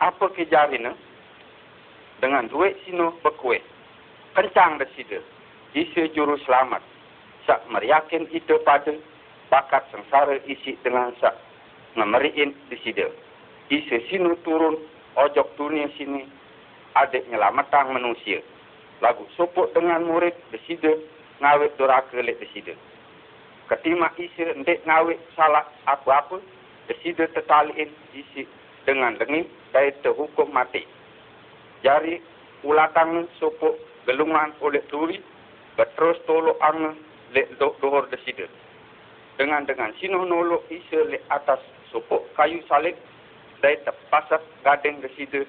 apa kejarina dengan duit sino berkuih. Kencang desida. Isa juru selamat. Sak meriakin ida pada bakat sengsara isi dengan sak ngemeriin desida. Isa sino turun ojok dunia sini adik nyelamatan manusia. Lagu supuk dengan murid desida ngawet doraka lek desida. Ketima isa ndek ngawet salah apa-apa, desida tetaliin isi dengan lengi dari terhukum mati. Jari ulatang supuk gelungan oleh turi, berterus tolok ang lek dohor desida. Dengan dengan sino nolok isa lek atas supuk kayu salib dari terpasat gading desida,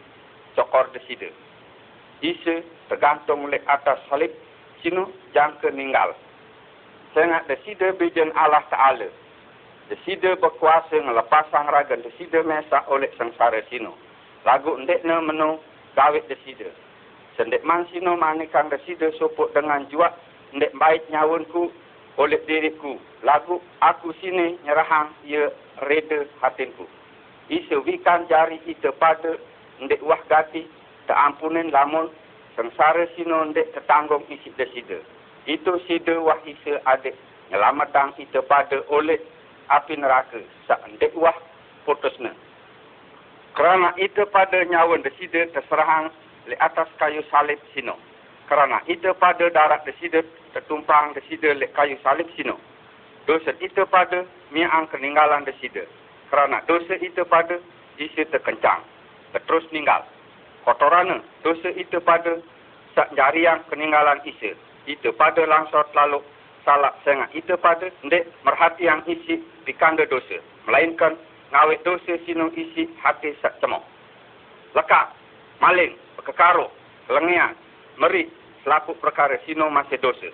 cokor desida. Isa tergantung lek atas salib, sino jangka ninggal. Sangat desida bijan Allah Ta'ala. Desida berkuasa melepasang raga desida mesak oleh sengsara sino. Lagu ndek ne menu gawit desida. Sendek man sino manikan desida supuk dengan juak ndek baik nyawunku oleh diriku. Lagu aku sini nyerahang ia reda hatinku. Isa wikan jari ita pada ndek wah gati terampunin lamun sengsara sino ndek tertanggung isi desida. Itu sida wah isa adik nyelamatang ita pada oleh api neraka. Sak wah putusna. Kerana itu pada nyawa desida terserahang di atas kayu salib sino. Kerana itu pada darat desida tertumpang desida di kayu salib sino. Dosa itu pada miang keninggalan desida. Kerana dosa itu pada isi terkencang. Terus ninggal. Kotorana dosa itu pada sak jariang keninggalan isi. Itu pada langsor lalu salah sangat. Itu pada ndek merhati yang isi dikanda dosa. Melainkan ngawet dosa sino isi hati sak cemok. Lekak, maling, kekaro, lengian, meri, selaku perkara sino masih dosa.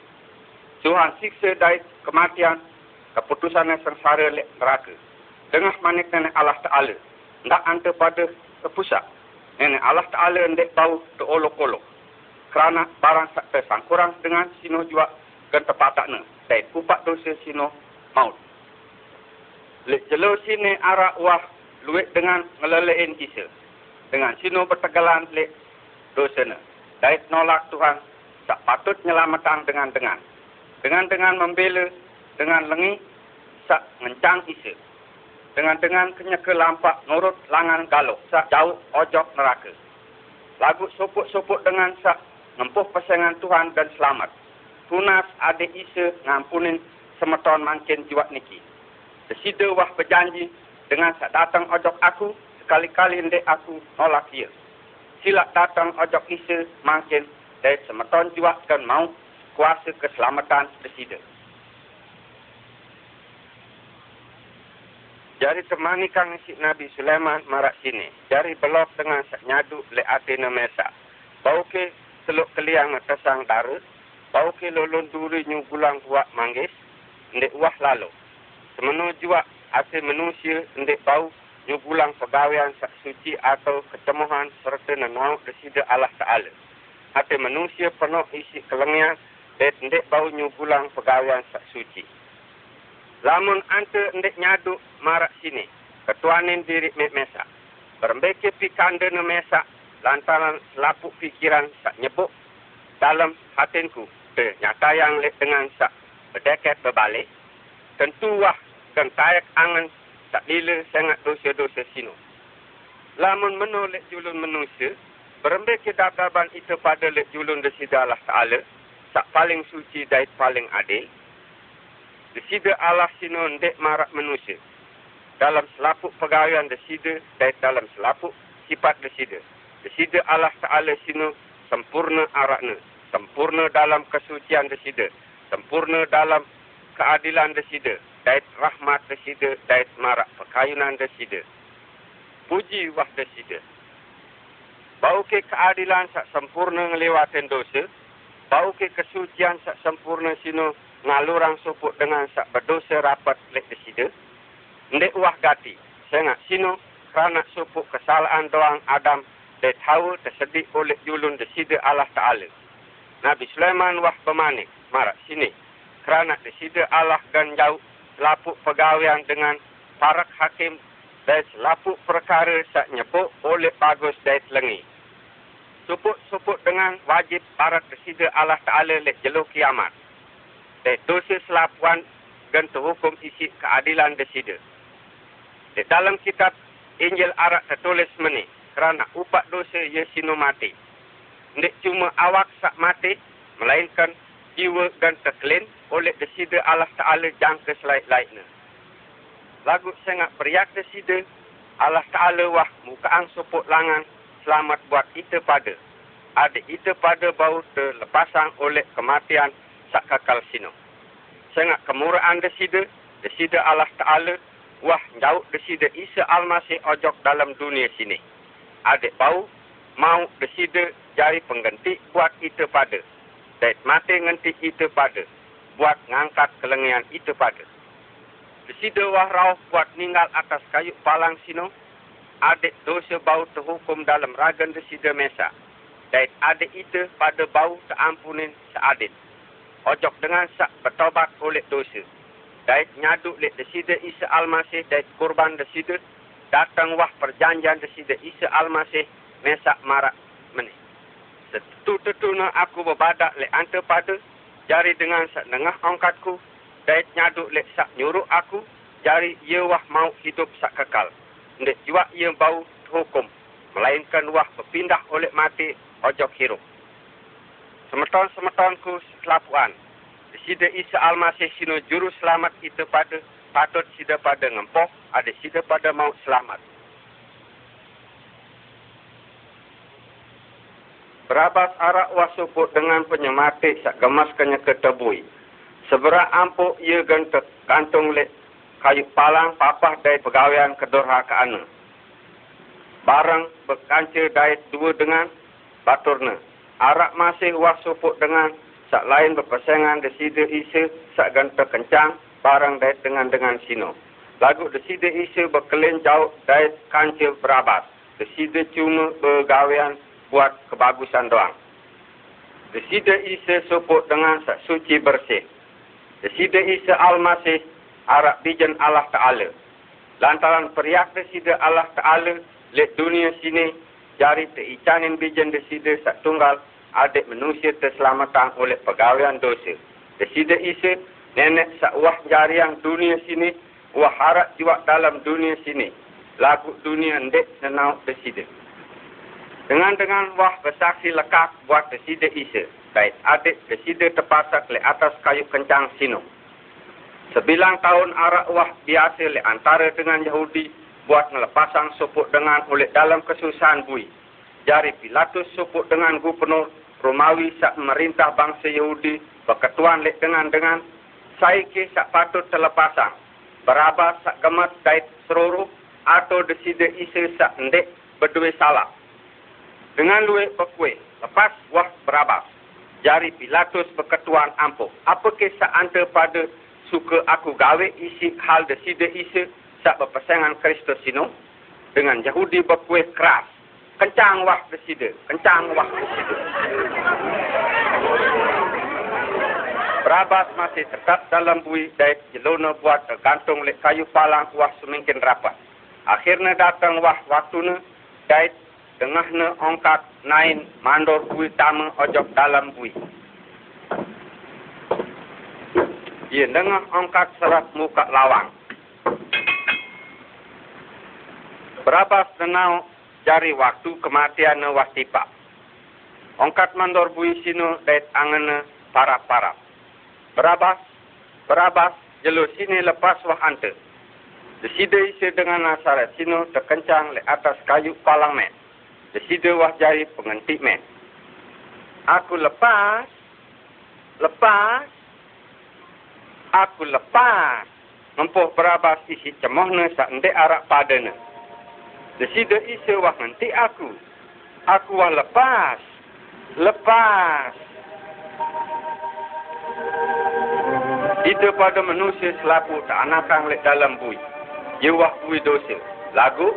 Tuhan siksa dari kematian, keputusan yang sengsara lek neraka. Dengar manik nenek Allah Ta'ala. Ndak anta pada kepusat. Nenek Allah Ta'ala ndek bau terolok-olok. Kerana barang tersangkurang dengan sino juga ke tempat takna. Dan kupak dosa sino maut. Lek jelo sini arak wah luit dengan ngelelein kisah. Dengan sino bertegalan lek dosana. Dait nolak Tuhan tak patut nyelamatkan dengan dengan. Dengan dengan membela dengan lengi sak ngencang isa. Dengan dengan kenyeke lampak nurut langan galuk sak jauh ojok neraka. Lagu supuk-supuk dengan sak ngempuh pesengan Tuhan dan selamat. Tunas adik isa ngampunin semeton mancin jiwa niki. Sesida wah berjanji dengan sak datang ojok aku sekali-kali ndek aku nolak dia silak datang ojok isa makin dari semeton jiwa dan mau kuasa keselamatan presiden. Jari temani kang si Nabi Sulaiman marak sini. Jari belok dengan nyadu le Athena Mesa. Bau ke seluk keliang tesang darut. Bau ke lolon duri nyugulang buat manggis. Ndek wah lalu. Semenu jiwa ase manusia ndek bau nyugulang pegawaian sak suci atau ketemuan serta nenau desida Allah Ta'ala. Hati manusia penuh isi kelengian dan ndek bau nyugulang pegawaian sak suci. Lamun ante ndek nyaduk marak sini, ketuanin diri mek mesa. Bermbeke pi kanda ne mesa, lantaran lapuk pikiran sak nyebuk dalam hatinku. Nyata yang lek dengan sak berdeket berbalik. Tentu wah dan tayak angan tak lila sangat dosa-dosa sino. Lamun menolak julun manusia, ke dababan itu pada lek julun desida Allah Ta'ala, tak paling suci dan paling adil. Desida Allah sino ndek marak manusia. Dalam selapuk pegawaian desida dan dalam selapuk sifat desida. Desida Allah Ta'ala sino sempurna arakna. Sempurna dalam kesucian desida. Sempurna dalam keadilan desida dait rahmat desida, dait marak perkayunan desida. Puji wah desida. Bau ke keadilan sak sempurna ngelewatin dosa, bau ke kesucian sak sempurna sino ngalurang suput dengan sak berdosa rapat lek desida. Ndek wah gati, sengak sino kerana suput kesalahan doang Adam dan tahu tersedik oleh julun desida Allah Ta'ala. Nabi Sulaiman wah bermanik, marak sini. Kerana desida Allah dan jauh lapuk pegawaian dengan parak hakim dan selapuk perkara sak nyebuk oleh bagus dari telengi. Supuk-supuk dengan wajib para kesida Allah Ta'ala leh jeluk kiamat. Dan dosa selapuan dan terhukum isi keadilan desida. Di dalam kitab Injil Arak tertulis meni kerana upat dosa ia sino mati. Tidak cuma awak sak mati, melainkan jiwa dan terkelin oleh desida Allah Ta'ala jangka selain-lainnya. Lagu sangat beriak desida, Allah Ta'ala wah mukaan supuk langan selamat buat kita pada. Ada kita pada bau terlepasang oleh kematian sak kakal sino. Sangat kemurahan desida, desida Allah Ta'ala wah jauh desida Isa Al-Masih ojok dalam dunia sini. Adik bau mau desida jari pengganti buat kita pada. Dan mati ngenti kita pada. Buat ngangkat kelengian kita pada. Desida wah rauh buat ninggal atas kayu palang sino. Adik dosa bau terhukum dalam ragan desida mesa. Dan adik itu pada bau terampunin seadit. Ojok dengan sak bertobat oleh dosa dait nyaduk lek desida Isa Al-Masih dait kurban desida datang wah perjanjian desida Isa Al-Masih mesak marak meni. Setu-tetuna aku berbadak lek ante pada jari dengan sak dengah ongkatku dait nyaduk lek sak nyuruh aku jari ia wah mau hidup sak kekal. Ndek jua ia bau hukum melainkan wah berpindah oleh mati ojok hirup. Semeton-semetonku selapuan sida Isa Al-Masih sino juru selamat kita pada patut sida pada ngempoh ada sida pada mau selamat. Berabas arak wasuput dengan penyemati sak gemas kenya ketebui. Seberak ampuk ia gentek kantung lek kayu palang papah dari pegawaian kedurhakaan. Barang berkanca dari dua dengan baturna. Arak masih wasuput dengan sak lain berpasangan desida isa sak ganta kencang barang dait dengan dengan sino. Lagu desida isa berkelin jauh dait kancil berabas. Desida cuma bergawian buat kebagusan doang. Desida isa suput dengan sak suci bersih. Desida isa al-masih arak bijan Allah Ta'ala. Lantaran periak desida Allah Ta'ala lek dunia sini jari teicanin bijan desida sak tunggal adik manusia terselamatan oleh pegawaian dosa. Desida isi, nenek sakwah jariang dunia sini, wah harap jiwa dalam dunia sini. Lagu dunia ndek nenau desida. Dengan-dengan wah bersaksi lekak buat desida isi. Baik adik desida terpasak le atas kayu kencang sino. Sebilang tahun arak wah biasa le antara dengan Yahudi buat melepasang supuk dengan oleh dalam kesusahan bui. Jari Pilatus supuk dengan gubernur Romawi sak merintah bangsa Yahudi berketuan lek dengan dengan saiki sak patut terlepasang berabas sak kemat dait seluruh atau deside isi sak ndek berdua salah dengan luwe pekwe lepas wah berabas jari Pilatus berketuan ampuh apa kisah ante pada suka aku gawe isi hal deside isi sak berpasangan Kristus sino dengan Yahudi berkue keras kencang wah presiden, kencang wah presiden. Berabas masih tetap dalam bui dait jelona buat gantung lek kayu palang wah semakin rapat. Akhirnya datang wah waktu ne dait tengah ne ongkat nain mandor bui tama ojok dalam bui. Ia dengar ongkat serat muka lawang. Berabas tenau jari waktu kematian ne wasipa. Ongkat mandor bui sino dait angen para-para. Berabas, berabas, jelu sini lepas wah ante. Deside isi dengan nasarat sino terkencang le atas kayu palang men. Deside wah jari pengentik men. Aku lepas, lepas, aku lepas. Mempuh berabas isi cemohne sak ndek arak padane. Desida isa wah nanti aku. Aku wah lepas. Lepas. Itu pada manusia selapu tak anakang lek dalam bui. Ia wah bui dosa. Lagu.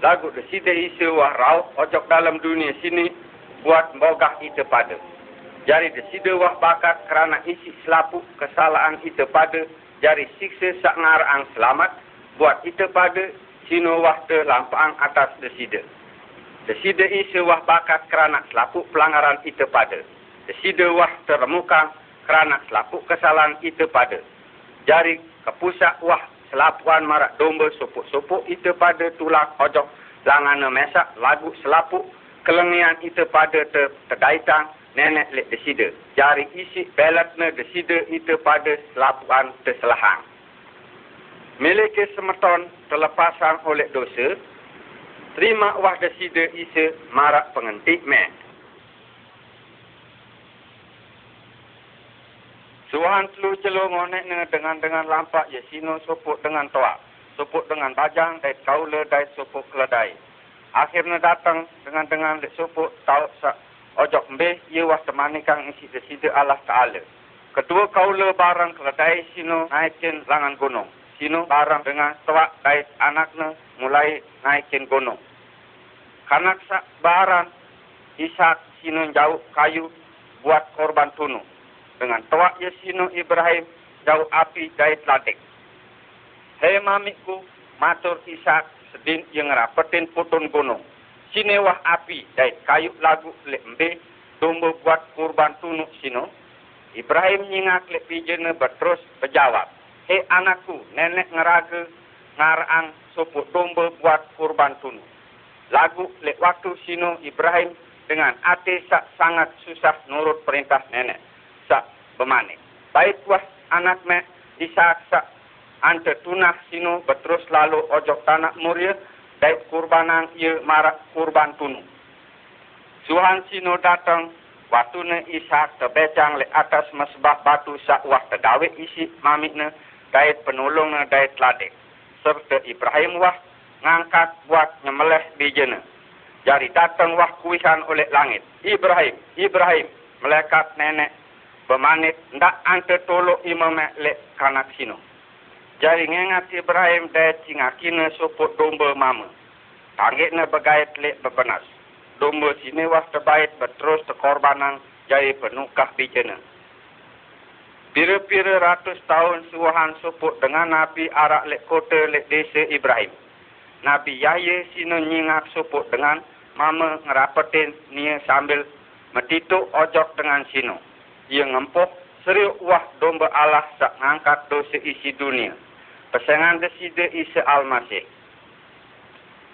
Lagu desida isa wah rau ojok dalam dunia sini. Buat mbogah itu pada. Jadi desida wah bakat kerana isi selapu kesalahan itu pada. Jadi siksa sak ngarang selamat. Buat itu pada sino wah te lampang atas deside. Deside isi wah bakat kerana selapuk pelanggaran itu pada. Deside wah teremukang kerana selapuk kesalahan itu pada. Jari kepusak wah selapuan marak domba supuk-supuk itu pada tulang ojok langana mesak lagu selapuk kelengian itu pada ter, terdaitang nenek lek deside. Jari isi belatna deside itu pada selapuan terselahang. Miliki semeton terlepasan oleh dosa, terima wah deside isa marak pengentik me. Suhan telu celo ngonek dengan dengan lampak ya sino sopuk dengan toa. Sopuk dengan bajang dan kaula dan sopuk keledai. Akhirnya datang dengan dengan dek sopuk tau sa ojok mbe ye wah temani kang isi deside Allah Ta'ala. Kedua kaula barang keledai sino naikin langan gunung. Sino barang dengan toa dan anaknya mulai naikin gunung. Kanak sa barang Ishak sino jauh kayu buat korban tunu dengan tuak Yesino Ibrahim jauh api dari teladik. Hei mamiku, matur Ishak sedin yang rapetin putun gunung. Sini wah api dari kayu lagu lembe, tumbuh buat kurban tunuk sino. Ibrahim nyingak lek pijene berterus berjawab. Hei anakku, nenek ngeraga ngarang supuk domba buat kurban tunuk. Lagu lek waktu sino Ibrahim dengan hati sangat susah nurut perintah nenek sak bemanik. Baik puas anak me isak sak ante tunah sinu beterus lalu ojok tanah muria baik kurbanan ia marak kurban tunu. Suhan sinu datang waktu ne isak terbecang le atas mesbah batu sak wah terdawe isi mamik ne dait penolong ne dait ladek. Serta Ibrahim wah ngangkat buat nyemeleh bijene. Jadi datang wah kuisan oleh langit. Ibrahim, Ibrahim, melekat nenek bermanit ndak ante tolo imam le kanak sino. Jadi ngengat Ibrahim de cingakina suput domba mama. Tanggit ne begait le bebenas. Domba sini was terbaik berterus terkorbanan jadi penukah bijena. Pira-pira ratus tahun suahan suput dengan Nabi arak le kota le desa Ibrahim. Nabi Yahya sino nyingak suput dengan mama ngerapetin nia sambil metituk ojok dengan sino ia ngempuh seriuk wah domba Allah sak ngangkat dosa isi dunia. Pesangan deside Isa Al-Masih.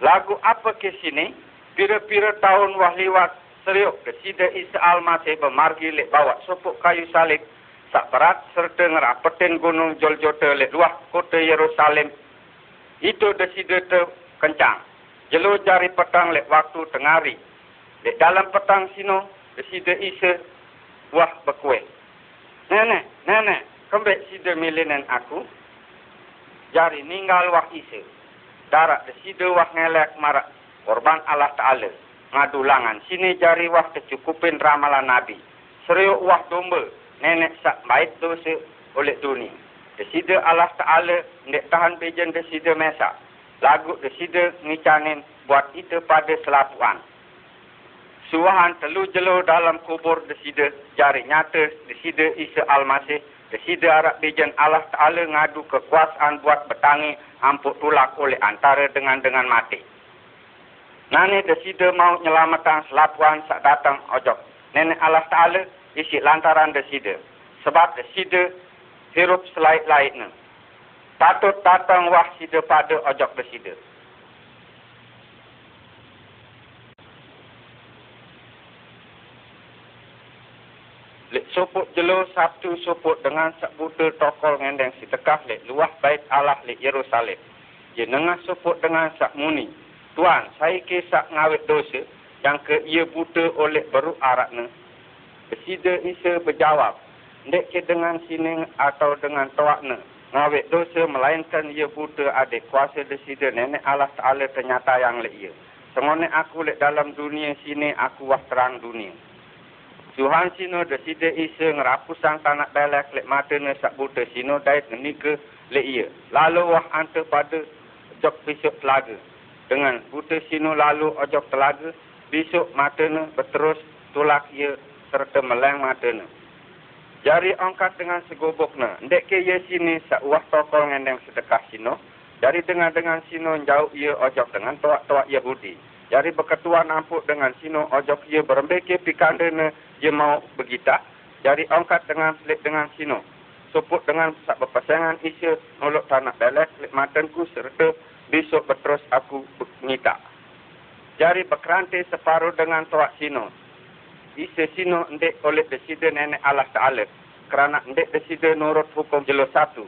Lagu apa ke sini? Pira-pira tahun wah liwat seriuk deside Isa Al-Masih bermargi lek bawa sopuk kayu salib sak berat serta ngerapetin gunung Joljota lek luah kota Yerusalem. Itu deside te kencang. Jelo jari petang lek waktu tengari. Lek dalam petang sino deside Isa wah bekue. Nenek, nenek, kembali si demilinen aku. Jari ninggal wah isi. Darat de si wah ngelek marak korban Allah Ta'ala. Ngadulangan sini jari wah kecukupin ramalan Nabi. Seriuk wah domba. Nenek sak baik dosa oleh dunia. Deside Allah Ta'ala ndek tahan pejen deside mesak. Lagu deside ngicanin buat itu pada selapuan. Suahan telu jelo dalam kubur deside jari nyata deside Isa Al-Masih deside Arab Bijan Allah Ta'ala ngadu kekuasaan buat bertangi ampuk tulak oleh antara dengan dengan mati. Nani deside mau nyelamatkan selapuan sak datang ojok. Nenek Allah Ta'ala isi lantaran deside. Sebab deside hirup selain-lainnya. Patut datang wah side pada ojok deside. Lek sopuk jelo Sabtu sopuk dengan sebuta tokol ngendeng si tekah lek luah bait Allah lek Yerusalem. Ye nengah sopuk dengan sak muni. Tuan, saya ke sak ngawet dosa yang ke ia buta oleh beru arakna. Besida isa berjawab. Ndek ke dengan sini atau dengan toakna. Ngawet dosa melainkan ia buta adik kuasa desida nenek Allah Ta'ala ternyata yang lek ia. Sengonek aku lek dalam dunia sini aku wah terang dunia. Tuhan sino de sida isa ngerapusang tanak belek lek mata ne sak buta sino dait ke lek ia. Lalu wah ante pada jok besok telaga. Dengan buta sino lalu ojok telaga, besok mata ne berterus tulak ia serta meleng mata ne. Jari angkat dengan segobok ne. Ndek ke ia sini sak wah tokol ngendeng sedekah sino. Jadi dengan dengan sino jauh ia ojok dengan tuak-tuak Yahudi. Jadi berketua nampuk dengan sino ojok ia berembeke pikanda ne ia mau begita. Jadi angkat dengan selik dengan sino. Suput dengan sak berpasangan isya nolok tanah belek selik matanku serta besok berterus aku ngita. Jadi berkeranti separuh dengan tuak sino. Isya sino ndek oleh desida nenek Allah Ta'ala. Kerana ndek desida nurut hukum jelo satu.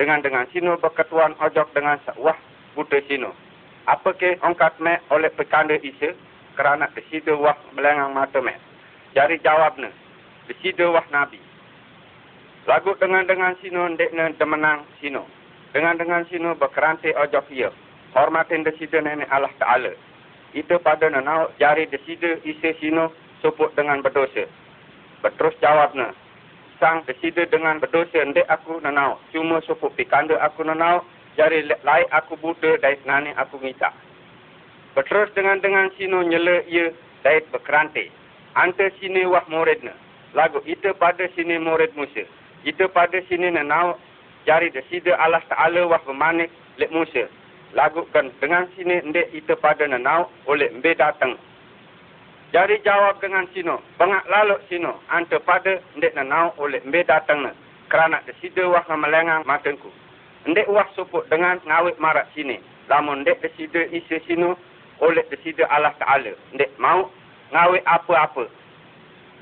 Dengan dengan sino berketuan ojok dengan wah buta sino. Apa ke angkat me oleh pekanda isa kerana desida wah melengang mata me. Jadi jawabnya, desida wah Nabi. Lagu dengan dengan sino ndek ne demenang sino. Dengan dengan sino berkeranti ojok ia. Hormatin desida nenek Allah Ta'ala. Itu pada nanau jari desida isa sino suput dengan berdosa. Berterus jawabnya, sang desida dengan berdosa ndek aku nanau. Cuma suput pikanda aku nanau, jari lai aku buta dari nani aku minta. Berterus dengan dengan sino nyela ia dari berkeranti. Ante sini wah muridnya. Lagu itu pada sini murid Musa. Itu pada sini nanau jari desida Allah Ta'ala wah bermanik lek Musa. Lagu kan dengan sini ndek itu pada nanau oleh mbe datang jadi jawab dengan sino, bangak lalu sino, ante pada ndek nanau oleh mbe datang na, kerana desida wah ngamelengang matenku. Ndek wah suput dengan ngawit marak sini, lamun ndek desida isi sino oleh desida Allah Ta'ala. Ndek mau ngawit apa-apa.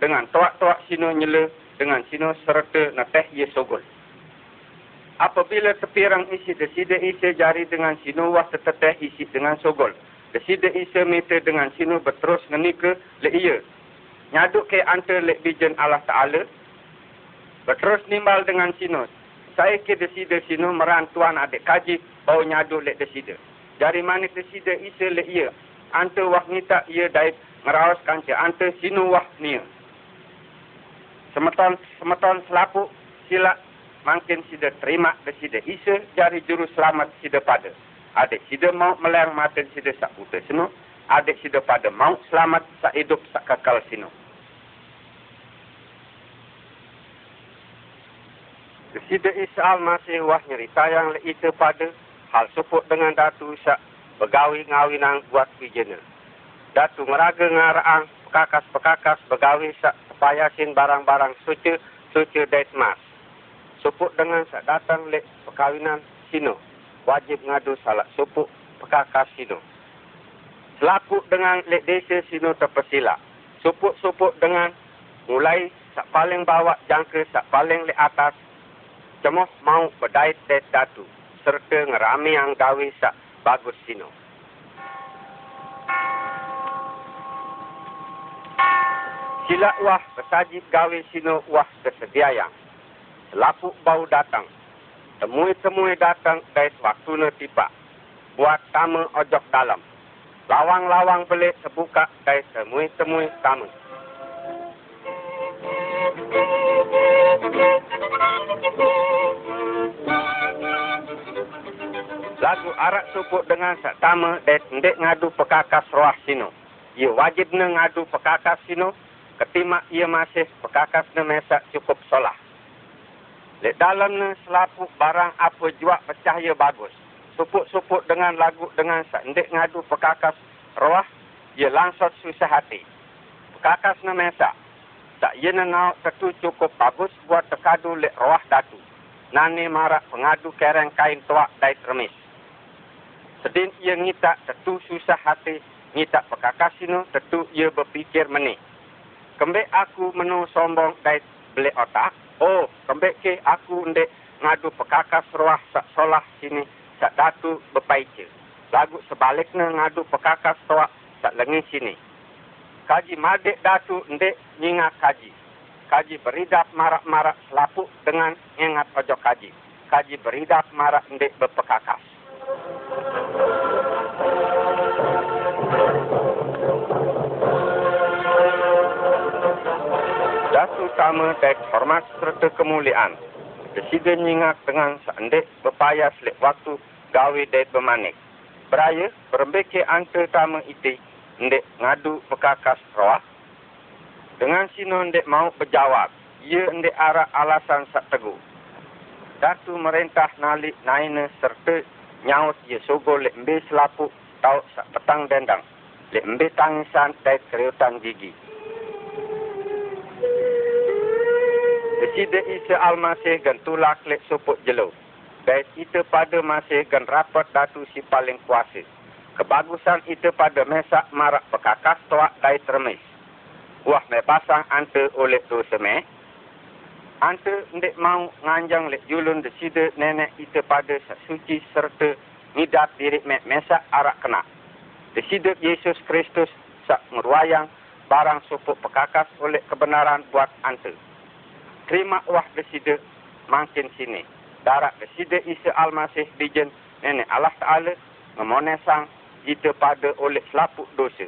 Dengan toak-toak sino nyele, dengan sino serta nateh ye sogol. Apabila tepirang isi desida isi jari dengan sino wah teteteh isi dengan sogol. Desida Isa minta dengan sino berterus ngenika le iya. Nyaduk ke ante le bijen Allah Ta'ala. Berterus nimbal dengan sino. Saya ke desida sino meran tuan adik kaji bau nyaduk le desida. Dari mana desida Isa le iya. Ante wah ngita iya dait ngerawas kanca. Ante sino wah niya. Semeton, semeton selapu sila makin sida terima desida Isa jari juru selamat sida pada adik sida mau melayang mati sida sak putus sino adik sida pada mau selamat sak hidup sak kekal sino Sida Isa'al masih wah nyerita yang le itu pada hal suput dengan datu sak begawi ngawinang buat pijena. Datu meraga ngaraang pekakas-pekakas begawi sak payasin barang-barang suci suci date mas. Suput dengan sak datang le pekawinan sino wajib ngadu salat supuk pekakas sino. Selaku dengan lek desa sino terpesila. Supuk-supuk dengan mulai sak paling bawah jangka sak paling lek atas. Cemoh mau berdait det datu. Serta ngerami yang gawe sak bagus sino. Sila wah bersajib gawe sino wah kesedia yang. Lapuk bau datang temui-temui datang dari waktu tiba. Buat tamu ojok dalam. Lawang-lawang belik terbuka dari temui-temui tamu. Lagu arak supuk dengan sak tamu dan ndek ngadu pekakas roh sino. Ia wajib ne ngadu pekakas sino. Ketimak ia masih pekakas ne mesak cukup solah. Lek dalam ni selapu barang apa juak percaya bagus. Suput-suput dengan lagu dengan sendik ngadu pekakas roh, ia langsung susah hati. Pekakas ni mesak. Tak ia nak satu cukup bagus buat tekadu lek roh datu. Nani marak pengadu kereng kain tuak dari remis. Sedin ia ngitak satu susah hati ngitak pekakas ini tentu ia berfikir menik. Kembali aku menu sombong dari beli otak, Oh, kembek ke aku ndek ngadu pekakas ruah sak solah sini sak datu bepaice. Lagu sebaliknya ngadu pekakas ruah sak lengi sini. Kaji madek datu ndek nyingat kaji. Kaji beridap marak-marak selapuk dengan ingat ojo kaji. Kaji beridap marak ndek berpekakas. utama dan hormat serta kemuliaan. Presiden nyingak dengan seandek berpayas lek waktu gawe dan bermanik. Beraya berembeke ante tamu itu ndek ngadu pekakas roh. Dengan sino ndek mau berjawab, ia ndek arah alasan sak teguh. Datu merintah nalik naina serta nyaut ye sogo le mbe selapu tau sak petang dendang. Le mbe tangisan dait keriutan gigi. Deside isa almasih gan tulak le supuk jelo. Dait ita pada masih gan rapat datu si paling kuasa. Kebagusan ita pada mesak marak pekakas toak dait remis. Wah me pasang ante oleh tu semeh. Ante ndek mau nganjang le julun deside nenek ita pada suci serta nidat diri me mesak arak kena. Deside Yesus Kristus sak meruayang barang supuk pekakas oleh kebenaran buat ante terima wah deside makin sini. Darat deside isa almasih bijen nenek Allah Ta'ala memonesang kita pada oleh selapuk dosa.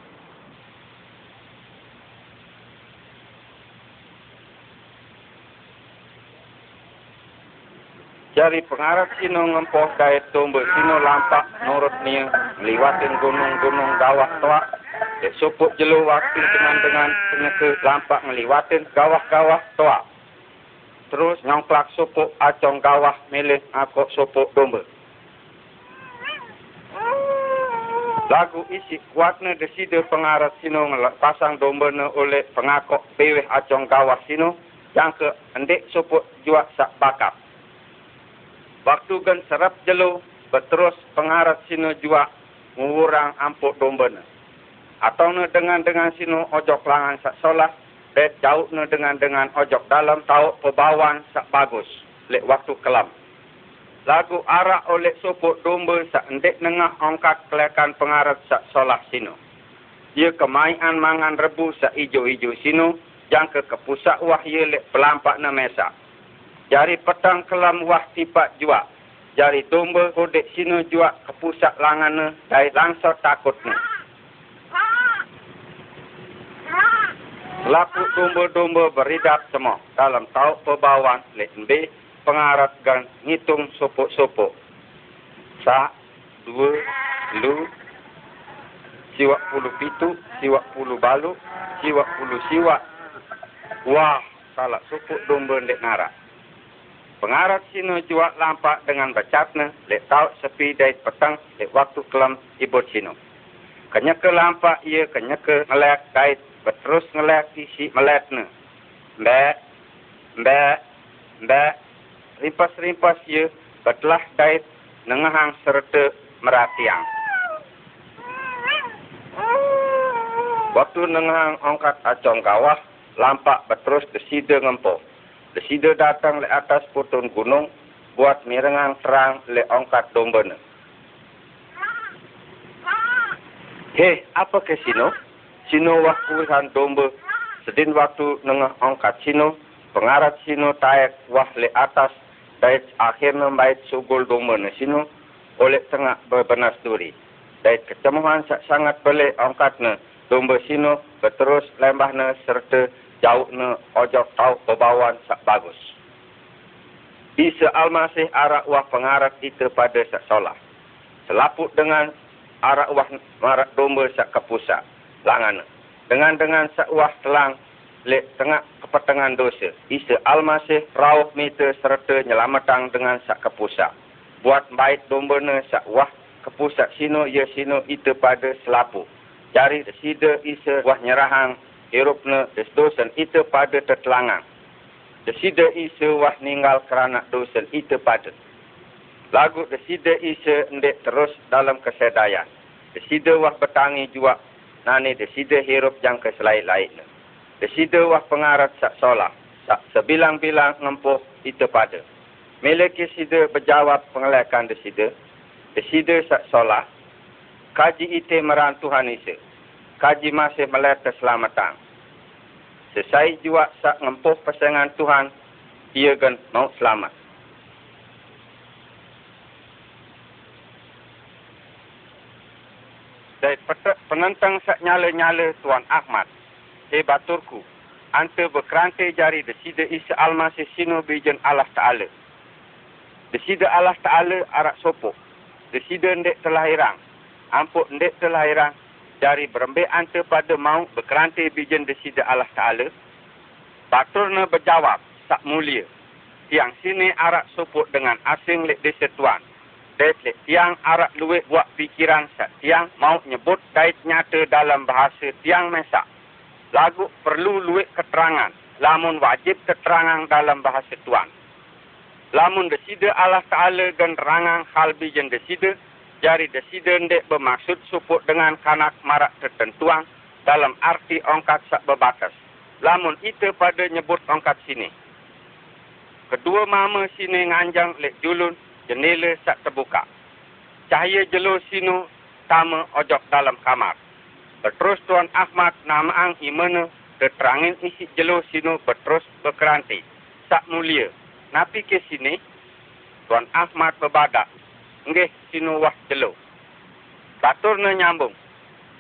Jari pengarap sino ngempoh daya tumbuh sino lampak nurut niya meliwatin gunung-gunung gawah toa. Dek supuk jelu waktu dengan-dengan penyeke lampak meliwatin gawah-gawah toa terus nyongklak supuk acong kawah milih aku supuk domba. Lagu isi kuatnya deside pengarat sino pasang domba oleh pengakok peweh acong kawah sino yang ke endek supuk juak sak bakap. Waktu gen serap jelo berterus pengarat sino juak ngurang ampuk domba. Atau ne dengan dengan sino ojok langan sak solat Bet jauh ne dengan dengan ojok dalam tahu pebawan sak bagus lek waktu kelam. Lagu arak oleh supuk domba sak endek nengah ongkat kelekan pengarap sak solah sino. Ia kemaian mangan rebu sak ijo-ijo sino yang ke kepusak wah ia lek pelampak na mesa. Jari petang kelam wah tipak jua. Jari domba kodek sino jua kepusak langan ne dari langsor takut ne. Laku domba-domba beridap semua dalam tau perbawan lebih pengarat dan ngitung sopok-sopok. Sa, dua, lu, siwak puluh pitu, siwak puluh balu, siwak puluh siwak. Wah, salah sopok domba lek ngarat. Pengarat sino jual lampak dengan bacatnya, lek tau sepi dari petang, lek waktu kelam ibu sino. Kenyeke lampak ia kenyeke ngelek kait berterus ngelak isi meletna. Mbak, mbak, mbak, rimpas-rimpas ye betlah dait nengahang serta meratiang. Waktu nengahang ongkat acong kawah, lampak berterus deside ngempo. Deside datang le atas putun gunung, buat mirengang terang le ongkat dombana. Hei, apa ke sini? sino waktu han domba sedin waktu nengah angkat sino pengarat sino taek wah le atas dait akhirnya bait sugul domba ne sino oleh tengah berbenas duri dait ketemuan sangat bele angkat domba sino berterus lembah ne serta jauh ne ojok tau kebawan sak bagus. Isa almasih arak wah pengarat itu pada sak solah. Selaput dengan arak wah marak domba sak kepusak langan dengan dengan sebuah telang le tengah kepetengan dosa. Isa almasih rauh mita serta nyelamatang dengan sak kepusak. Buat baik domba ne sak wah kepusak sino ya sino itu pada selapu jari sida isa wah nyerahang hirup ne dosen itu pada tertelangang. Desida isa wah ninggal kerana dosen itu pada. Lagu desida isa ndek terus dalam kesedayaan. Desida wah bertangi jua nani de sida hirup jang ke sida wah pengarat sak solah, sak sebilang-bilang ngempuh itu pada. Miliki sida berjawab pengelekan de sida, sak solah, kaji ite meran Tuhan isa, kaji masih melihat keselamatan. Sesai jua sak ngempuh pasangan Tuhan, ia gan mau selamat. dari penentang sak nyala-nyala Tuan Ahmad. Hei baturku, ante berkerantai jari desida isa almasih sino bijan Allah Ta'ala. Desida Allah Ta'ala arak sopok. Desida ndek terlahirang. Ampuk ndek terlahirang. Jari berembe ante pada mau berkerantai bijan desida Allah Ta'ala. Baturna berjawab, sak mulia. Yang sini arak sopok dengan asing lek desa Tuan. det le tiang arak luwe buat pikiran sa tiang mau nyebut kait nyata dalam bahasa tiang mesak. Lagu perlu luwe keterangan, lamun wajib keterangan dalam bahasa tuan. Lamun desida Allah Ta'ala dan rangang hal bijan desida, jari desida ndek bermaksud suput dengan kanak marak tertentuan dalam arti ongkat sak berbatas. Lamun itu pada nyebut ongkat sini. Kedua mama sini nganjang lek julun jendela sak terbuka. Cahaya jelo sinu sama ojok dalam kamar. Berterus Tuan Ahmad nama ang imana terangin isi jelo sinu berterus berkeranti. Sak mulia. Napi ke sini, Tuan Ahmad berbadak. Nggih sinu wah jelo. Batur na nyambung.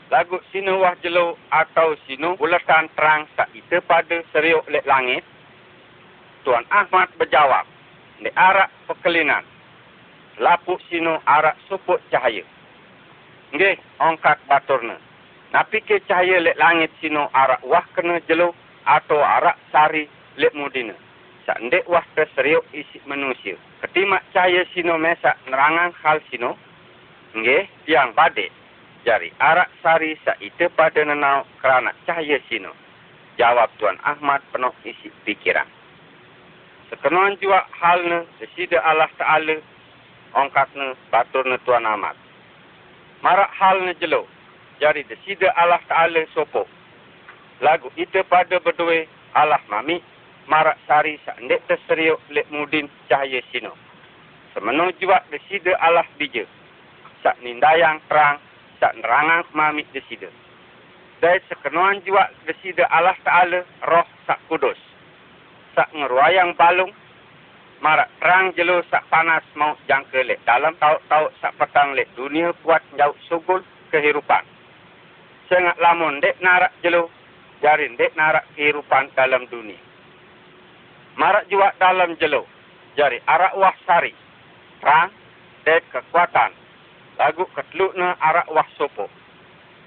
Lagu sinu wah jelo atau sinu bulatan terang sak itu pada seriuk lek langit. Tuan Ahmad berjawab. Di arak pekelinan lapuk sino arak suput cahaya. Nggih, ongkat baturna. Napi ke cahaya lek langit sino arak wah kena jelo atau arak sari lek mudina. Sak ndek wah terseriuk isi manusia. Ketimak cahaya sino mesak nerangan hal sino. Nggih, tiang badek. Jari arak sari sak itu pada nenau kerana cahaya sino. Jawab Tuan Ahmad penuh isi pikiran. Sekenuan juga halnya, sesida Allah Ta'ala ongkatna baturna tuan amat. Marak halna jelo. Jadi desida Allah Ta'ala sopo. Lagu itu pada berdua Allah mami marak sari sandek terseriuk lek mudin cahaya sino. Semenu juga desida Allah bija. Sak nindayang terang, sak nerangang mami desida. Dan sekenuan juga desida Allah Ta'ala roh sak kudus. Sak ngeruayang balung marak perang jelo sak panas mau jangka lek dalam tau-tau sak petang lek dunia kuat jauh sugul kehidupan. Sengak lamun dek narak jelo jarin dek narak kehidupan dalam dunia. Marak juga dalam jelo jari arak wah sari. Perang dek kekuatan. Lagu ketelukna arak wah sopo.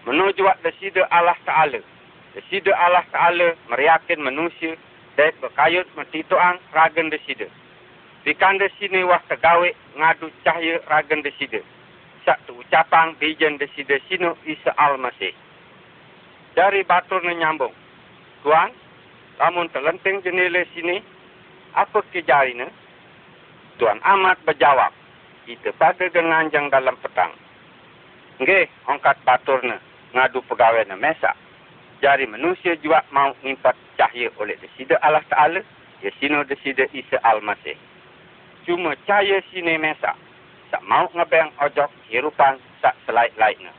Menuju wak desida Allah Ta'ala. Desida Allah Ta'ala meriakin manusia dek berkayut mentituang ragen desida. Bikan de sini wah tegawe ngadu cahaya ragen de sini. Sak tu ucapan bijan de sini sino Isa Al-Masih. Dari batur nyambung. Tuan, namun terlenteng jenela sini, apa kejarina? Tuan Ahmad berjawab, kita pada genganjang dalam petang. Nggih, ongkat baturna ngadu pegawai na mesak. Jari manusia juga mau nimpat cahaya oleh desida Allah Ta'ala, ya sino desida Isa Al-Masih cuma cahaya sini mesak. Tak mau ngebeng ojok hirupan tak selain lainnya.